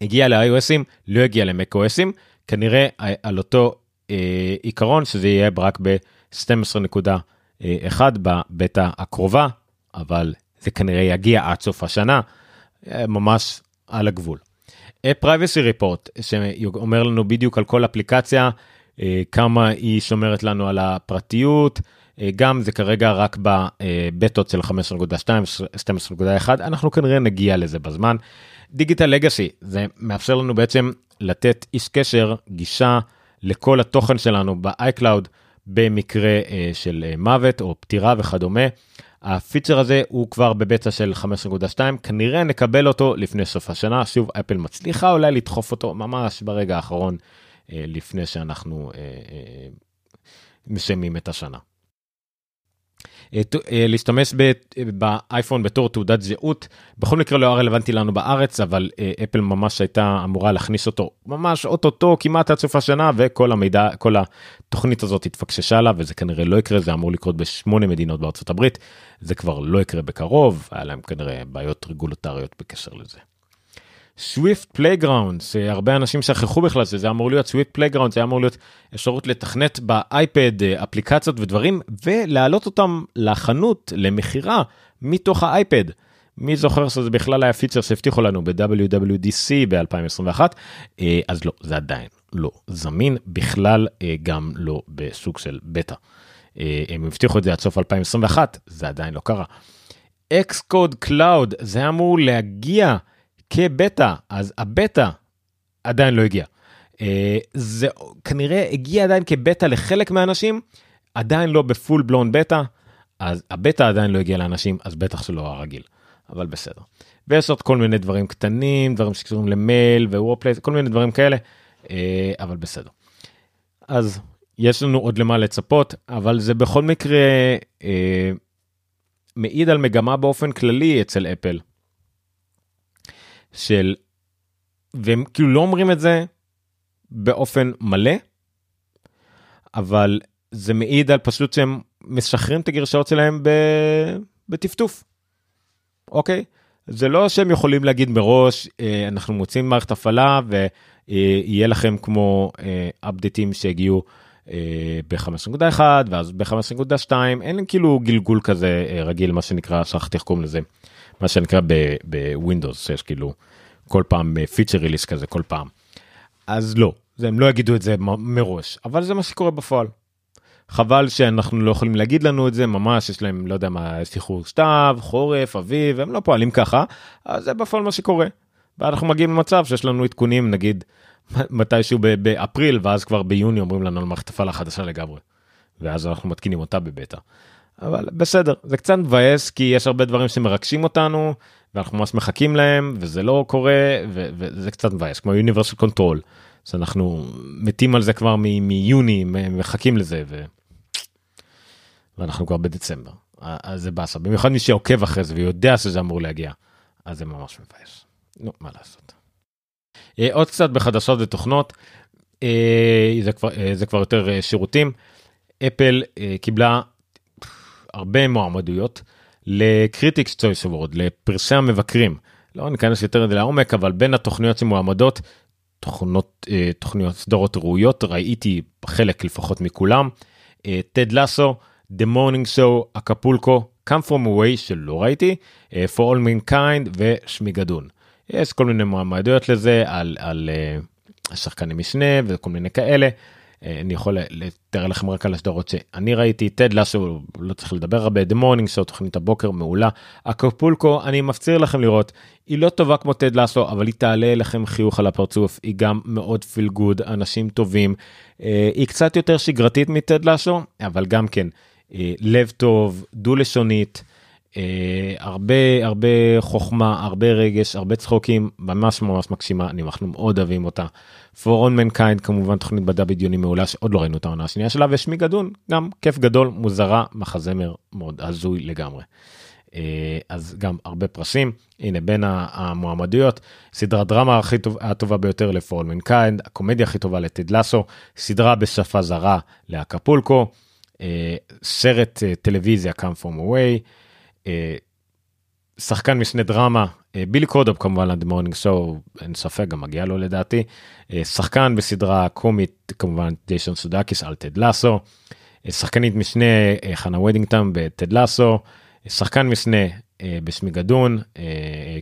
הגיע ל-iOSים לא הגיע ל-macOSים כנראה על אותו אה, עיקרון שזה יהיה רק ב-12.1 בבטא הקרובה, אבל זה כנראה יגיע עד סוף השנה, אה, ממש על הגבול. privacy report שאומר לנו בדיוק על כל אפליקציה אה, כמה היא שומרת לנו על הפרטיות גם זה כרגע רק בבטות של 5.2 12.1 אנחנו כנראה נגיע לזה בזמן. Digital Legacy זה מאפשר לנו בעצם לתת איש קשר גישה לכל התוכן שלנו ב-iCloud במקרה uh, של מוות או פטירה וכדומה. הפיצ'ר הזה הוא כבר בבטא של 5.2 כנראה נקבל אותו לפני סוף השנה שוב אפל מצליחה אולי לדחוף אותו ממש ברגע האחרון לפני שאנחנו uh, uh, מסיימים את השנה. אה, אה, להשתמש באייפון בתור תעודת זהות בכל מקרה לא היה רלוונטי לנו בארץ אבל אה, אפל ממש הייתה אמורה להכניס אותו ממש אוטוטו כמעט עד סוף השנה וכל המידע כל התוכנית הזאת התפקששה לה וזה כנראה לא יקרה זה אמור לקרות בשמונה מדינות בארצות הברית זה כבר לא יקרה בקרוב היה להם כנראה בעיות רגולטריות בקשר לזה. Swift Playground שהרבה אנשים שכחו בכלל שזה אמור להיות Swift Playground זה אמור להיות אפשרות לתכנת באייפד אה, אפליקציות ודברים ולהעלות אותם לחנות למכירה מתוך האייפד. מי זוכר שזה בכלל היה פיצ'ר שהבטיחו לנו ב-WWDC ב-2021 אה, אז לא זה עדיין לא זמין בכלל אה, גם לא בסוג של בטא. הם הבטיחו את זה עד סוף 2021 זה עדיין לא קרה. Xcode Cloud זה אמור להגיע כבטא, אז הבטא עדיין לא הגיע. אה, זה כנראה הגיע עדיין כבטא לחלק מהאנשים, עדיין לא ב full blown beta, אז הבטא עדיין לא הגיע לאנשים, אז בטח שלא הרגיל, אבל בסדר. ויש עוד כל מיני דברים קטנים, דברים שקשורים למייל ווורפלייס, כל מיני דברים כאלה, אה, אבל בסדר. אז יש לנו עוד למה לצפות, אבל זה בכל מקרה אה, מעיד על מגמה באופן כללי אצל אפל. של, והם כאילו לא אומרים את זה באופן מלא, אבל זה מעיד על פשוט שהם משחררים את הגרשאות שלהם ב... בטפטוף. אוקיי? זה לא שהם יכולים להגיד מראש, אה, אנחנו מוצאים מערכת הפעלה ויהיה לכם כמו אפדטים שהגיעו ב-5.1 ואז ב-5.2 אין כאילו גלגול כזה אה, רגיל מה שנקרא שכחתי איך קוראים לזה מה שנקרא בווינדוס שיש כאילו כל פעם פיצ'ר אה, ריליס כזה כל פעם. אז לא הם לא יגידו את זה מראש אבל זה מה שקורה בפועל. חבל שאנחנו לא יכולים להגיד לנו את זה ממש יש להם לא יודע מה סחרור סתיו חורף אביב הם לא פועלים ככה אז זה בפועל מה שקורה. ואנחנו מגיעים למצב שיש לנו עדכונים נגיד מתישהו באפריל ואז כבר ביוני אומרים לנו על מערכת הפעלה חדשה לגמרי. ואז אנחנו מתקינים אותה בבטא. אבל בסדר זה קצת מבאס כי יש הרבה דברים שמרגשים אותנו ואנחנו ממש מחכים להם וזה לא קורה ו- וזה קצת מבאס כמו universal control. אז אנחנו מתים על זה כבר מ- מיוני מחכים לזה ו... ואנחנו כבר בדצמבר אז זה באסה במיוחד מי שעוקב אחרי זה ויודע שזה אמור להגיע אז זה ממש מבאס. נו מה לעשות. אה, עוד קצת בחדשות ותוכנות, אה, זה כבר, אה, זה כבר יותר שירותים. אפל קיבלה הרבה מועמדויות ל Critics Choice Award, לפרסי המבקרים. לא ניכנס יותר לעומק, אבל בין התוכניות שמועמדות, תוכנות, תוכניות סדרות ראויות, ראיתי חלק לפחות מכולם. Ted Lasso, The Morning Show, Acapulco, Come From Away שלא ראיתי, For All Mankind ושמי גדון. יש כל מיני מועמדויות לזה על, על uh, שחקני משנה וכל מיני כאלה. Uh, אני יכול לתאר לכם רק על הסדרות שאני ראיתי, טד לאסו, לא צריך לדבר הרבה, The Morning Show, תוכנית הבוקר מעולה. אקפולקו, אני מפציר לכם לראות, היא לא טובה כמו טד לאסו, אבל היא תעלה לכם חיוך על הפרצוף, היא גם מאוד פיל גוד, אנשים טובים. Uh, היא קצת יותר שגרתית מטד לאסו, אבל גם כן, uh, לב טוב, דו לשונית. אה, הרבה הרבה חוכמה הרבה רגש הרבה צחוקים ממש ממש מקסימה אנחנו מאוד אוהבים אותה. For all mankind כמובן תוכנית מדע בדיוני מעולה שעוד לא ראינו את העונה השנייה שלה ו Schmigadoon גם כיף גדול מוזרה מחזמר מאוד הזוי לגמרי. אה, אז גם הרבה פרסים הנה בין המועמדויות סדרת דרמה הכי טוב, הטובה ביותר ל For All Mankind הקומדיה הכי טובה ל Ted Lasso סדרה בשפה זרה לאקפולקו אה, סרט טלוויזיה come from away. אה, שחקן משנה דרמה, אה, בילי קרודאפ כמובן ל The Morning Show, אין ספק, גם מגיע לו לדעתי. אה, שחקן בסדרה קומית, כמובן ג'ייסון סודייקיס על Ted Lasso. שחקנית משנה חנה וודינגטון ב Ted Lasso. שחקן משנה ב Schmigadoon,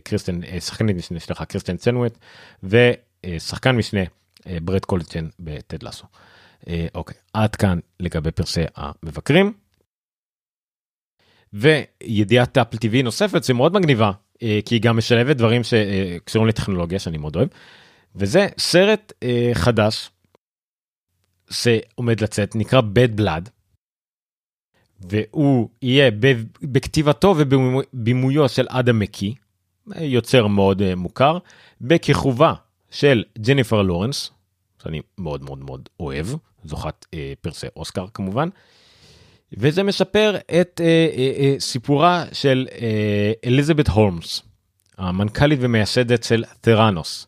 קריסטן, שחקנית משנה, סליחה, קריסטן צ'נווט. ושחקן משנה ברט גולדסטין ב Ted Lasso. אוקיי, עד כאן לגבי פרסי המבקרים. וידיעת אפל TV נוספת שמאוד מגניבה אה, כי היא גם משלבת דברים שקשורים לטכנולוגיה שאני מאוד אוהב. וזה סרט אה, חדש שעומד לצאת נקרא bad blood. והוא יהיה בכתיבתו ובימויו של אדם מקי יוצר מאוד אה, מוכר בכיכובה של ג'ניפר לורנס שאני מאוד מאוד מאוד אוהב זוכת פרסי אוסקר כמובן. וזה מספר את אה, אה, אה, סיפורה של אה, אליזבת הולמס, המנכ"לית ומייסדת של תראנוס.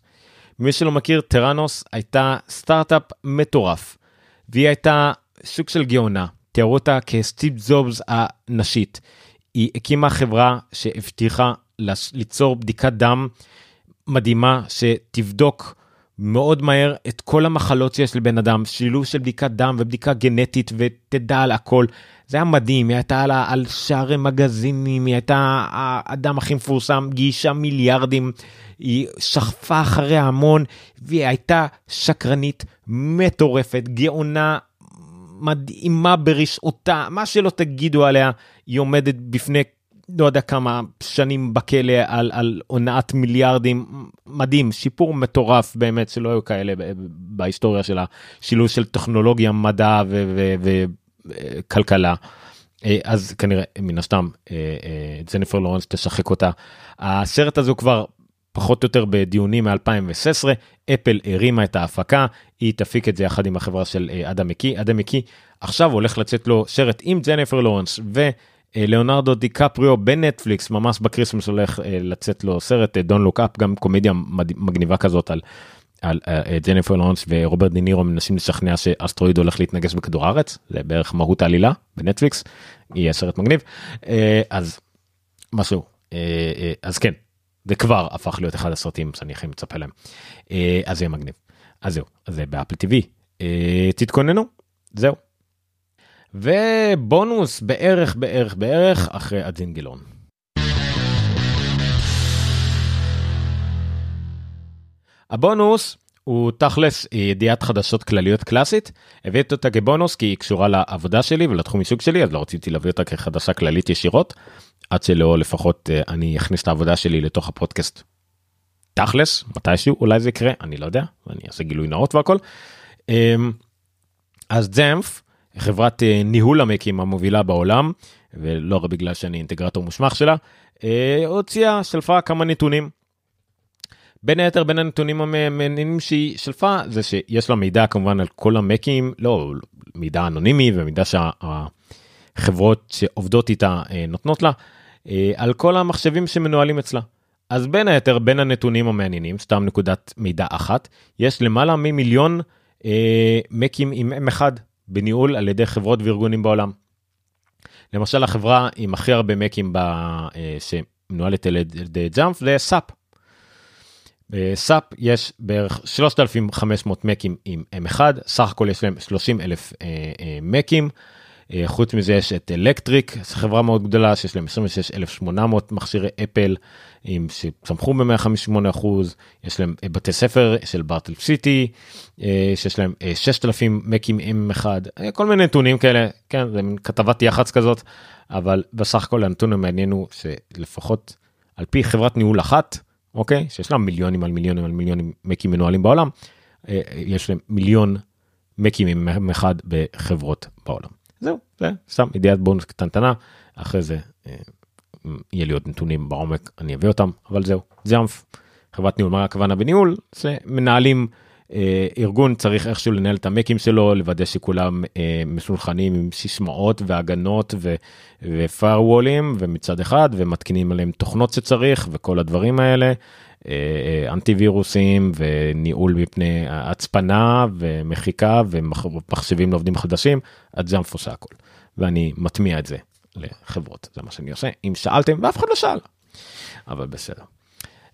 מי שלא מכיר, תראנוס הייתה סטארט-אפ מטורף, והיא הייתה סוג של גאונה, תיארו אותה כסטיב זובס הנשית. היא הקימה חברה שהבטיחה ליצור בדיקת דם מדהימה שתבדוק מאוד מהר את כל המחלות שיש לבן אדם, שילוב של בדיקת דם ובדיקה גנטית ותדע על הכל. זה היה מדהים, היא הייתה על, על שערי מגזינים, היא הייתה האדם הכי מפורסם, גיישה מיליארדים, היא שכפה אחרי המון, והיא הייתה שקרנית מטורפת, גאונה מדהימה ברשעותה, מה שלא תגידו עליה, היא עומדת בפני לא יודע כמה שנים בכלא על, על הונאת מיליארדים, מדהים, שיפור מטורף באמת שלא היו כאלה בהיסטוריה של השילוב של טכנולוגיה, מדע וכלכלה. אז כנראה מן הסתם ג'ניפר לורנס תשחק אותה. הסרט הזה הוא כבר פחות או יותר בדיונים מ-2016, אפל הרימה את ההפקה, היא תפיק את זה יחד עם החברה של אדם מקי, אדם מקי עכשיו הולך לצאת לו סרט עם ג'ניפר לורנס ולאונרדו דיקפריו בנטפליקס, ממש בקריסמס הולך אה, לצאת לו סרט, Don't Look Up, גם קומדיה מגניבה כזאת על, על uh, ג'ניפר לורנס ורוברט די נירו מנסים לשכנע שאסטרואיד הולך להתנגש בכדור הארץ, זה בערך מהות העלילה בנטפליקס, יהיה סרט מגניב, uh, אז משהו, uh, uh, אז כן, זה כבר הפך להיות אחד הסרטים שאני הכי מצפה להם. אה, אז זה יהיה מגניב. אז זהו, אז זה באפל. אה, תתכוננו, זהו. ובונוס בערך בערך בערך אחרי הג'ינגלון. הבונוס הוא תכלס ידיעת חדשות כלליות קלאסית הבאתי אותה כבונוס כי היא קשורה לעבודה שלי ולתחום עיסוק שלי אז לא רציתי להביא אותה כחדשה כללית ישירות עד שלא לפחות אה, אני אכניס את העבודה שלי לתוך הפודקאסט. תכלס מתישהו אולי זה יקרה אני לא יודע אני אעשה גילוי נאות והכל. אמ, אז זמף חברת אה, ניהול המקים המובילה בעולם ולא רק בגלל שאני אינטגרטור מושמח שלה אה, הוציאה שלפה כמה נתונים. בין היתר בין הנתונים המעניינים שהיא שלפה זה שיש לה מידע כמובן על כל המקים לא מידע אנונימי ומידע שהחברות שעובדות איתה נותנות לה אה, על כל המחשבים שמנוהלים אצלה. אז בין היתר בין הנתונים המעניינים סתם נקודת מידע אחת יש למעלה ממיליון אה, מקים עם M1 בניהול על ידי חברות וארגונים בעולם. למשל החברה עם הכי הרבה מקים ב, אה, שמנוהלת על ידי Jamf זה SAP. ב SAP יש בערך 3,500 מקים עם M1 סך הכל יש להם 30 אלף אה, אה, מקים. אה, חוץ מזה יש את אלקטריק, חברה מאוד גדולה שיש להם 26,800 מכשירי אפל עם שצמחו ב-158 אחוז, יש להם אה, בתי ספר של בארטל סיטי, אה, שיש להם 6,000 מקים M1, כל מיני נתונים כאלה, כן, זה מין כתבת יח"צ כזאת, אבל בסך הכל הנתון המעניין הוא שלפחות על פי חברת ניהול אחת, אוקיי, שיש לה מיליונים על מיליונים על מיליונים מקים מנוהלים בעולם, יש להם מיליון מקים עם M1 בחברות בעולם. זהו, זה סתם ידיעת בונוס קטנטנה, אחרי זה אה, יהיה לי עוד נתונים בעומק, אני אביא אותם, אבל זהו, ג'אמפ, חברת ניהול, מה הכוונה בניהול? זה מנהלים, אה, ארגון צריך איכשהו לנהל את המקים שלו, לוודא שכולם אה, מסונכנים עם סיסמאות והגנות ופיירוולים, ומצד אחד, ומתקינים עליהם תוכנות שצריך, וכל הדברים האלה. אה, אה, אנטי וירוסים וניהול מפני הצפנה ומחיקה ומחשבים לעובדים חדשים, הג'אמפ עושה הכל. ואני מטמיע את זה לחברות, זה מה שאני עושה. אם שאלתם, ואף אחד לא שאל, אבל בסדר.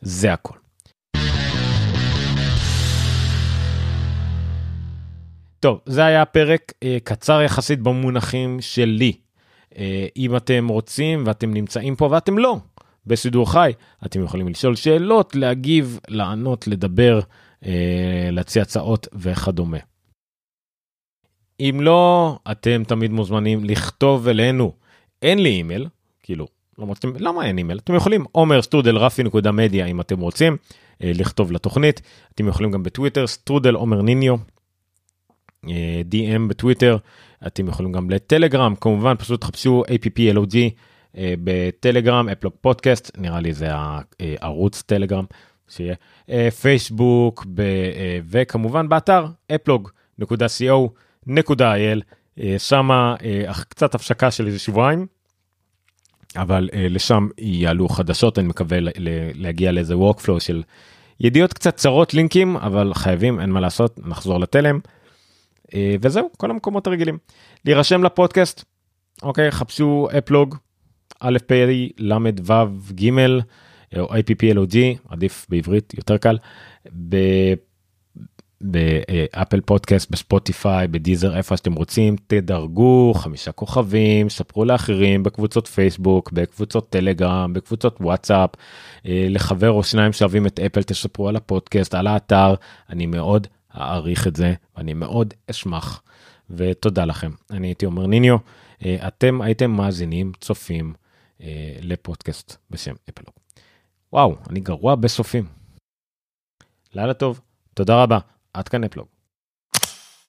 זה הכל. טוב, זה היה פרק אה, קצר יחסית במונחים שלי. אה, אם אתם רוצים ואתם נמצאים פה ואתם לא, בשידור חי, אתם יכולים לשאול שאלות, להגיב, לענות, לדבר, אה, להציע הצעות וכדומה. אם לא, אתם תמיד מוזמנים לכתוב אלינו. אין לי אימייל, כאילו, לא מוצאים, למה אין אימייל? אתם יכולים עומר סטרודל רפי נקודה מדיה אם אתם רוצים אה, לכתוב לתוכנית. אתם יכולים גם בטוויטר, סטרודל עומר ניניו, אה, DM בטוויטר. אתם יכולים גם לטלגרם, כמובן פשוט תחפשו APPLOG. אה, בטלגרם, אפלוג פודקאסט, נראה לי זה הערוץ טלגרם שיהיה, אה, פייסבוק, אה, וכמובן באתר אפלוג.co.il, שמה קצת הפשקה של איזה שבועיים, אבל לשם יעלו חדשות, אני מקווה להגיע לאיזה workflow של ידיעות קצת צרות לינקים, אבל חייבים, אין מה לעשות, נחזור לתלם. וזהו, כל המקומות הרגילים. להירשם לפודקאסט, אוקיי, חפשו אפלוג, א' פ' ל' ו' ג' או IPPLOG עדיף בעברית יותר קל. באפל פודקאסט בספוטיפיי בדיזר איפה שאתם רוצים תדרגו חמישה כוכבים ספרו לאחרים בקבוצות פייסבוק בקבוצות טלגרם בקבוצות וואטסאפ. אה, לחבר או שניים שאוהבים את אפל תספרו על הפודקאסט על האתר. אני מאוד אעריך את זה ואני מאוד אשמח. ותודה לכם. אני הייתי אומר ניניו אה, אתם הייתם מאזינים צופים לפודקאסט בשם אפלוג. וואו, אני גרוע בסופים. לילה טוב, תודה רבה, עד כאן אפלוג.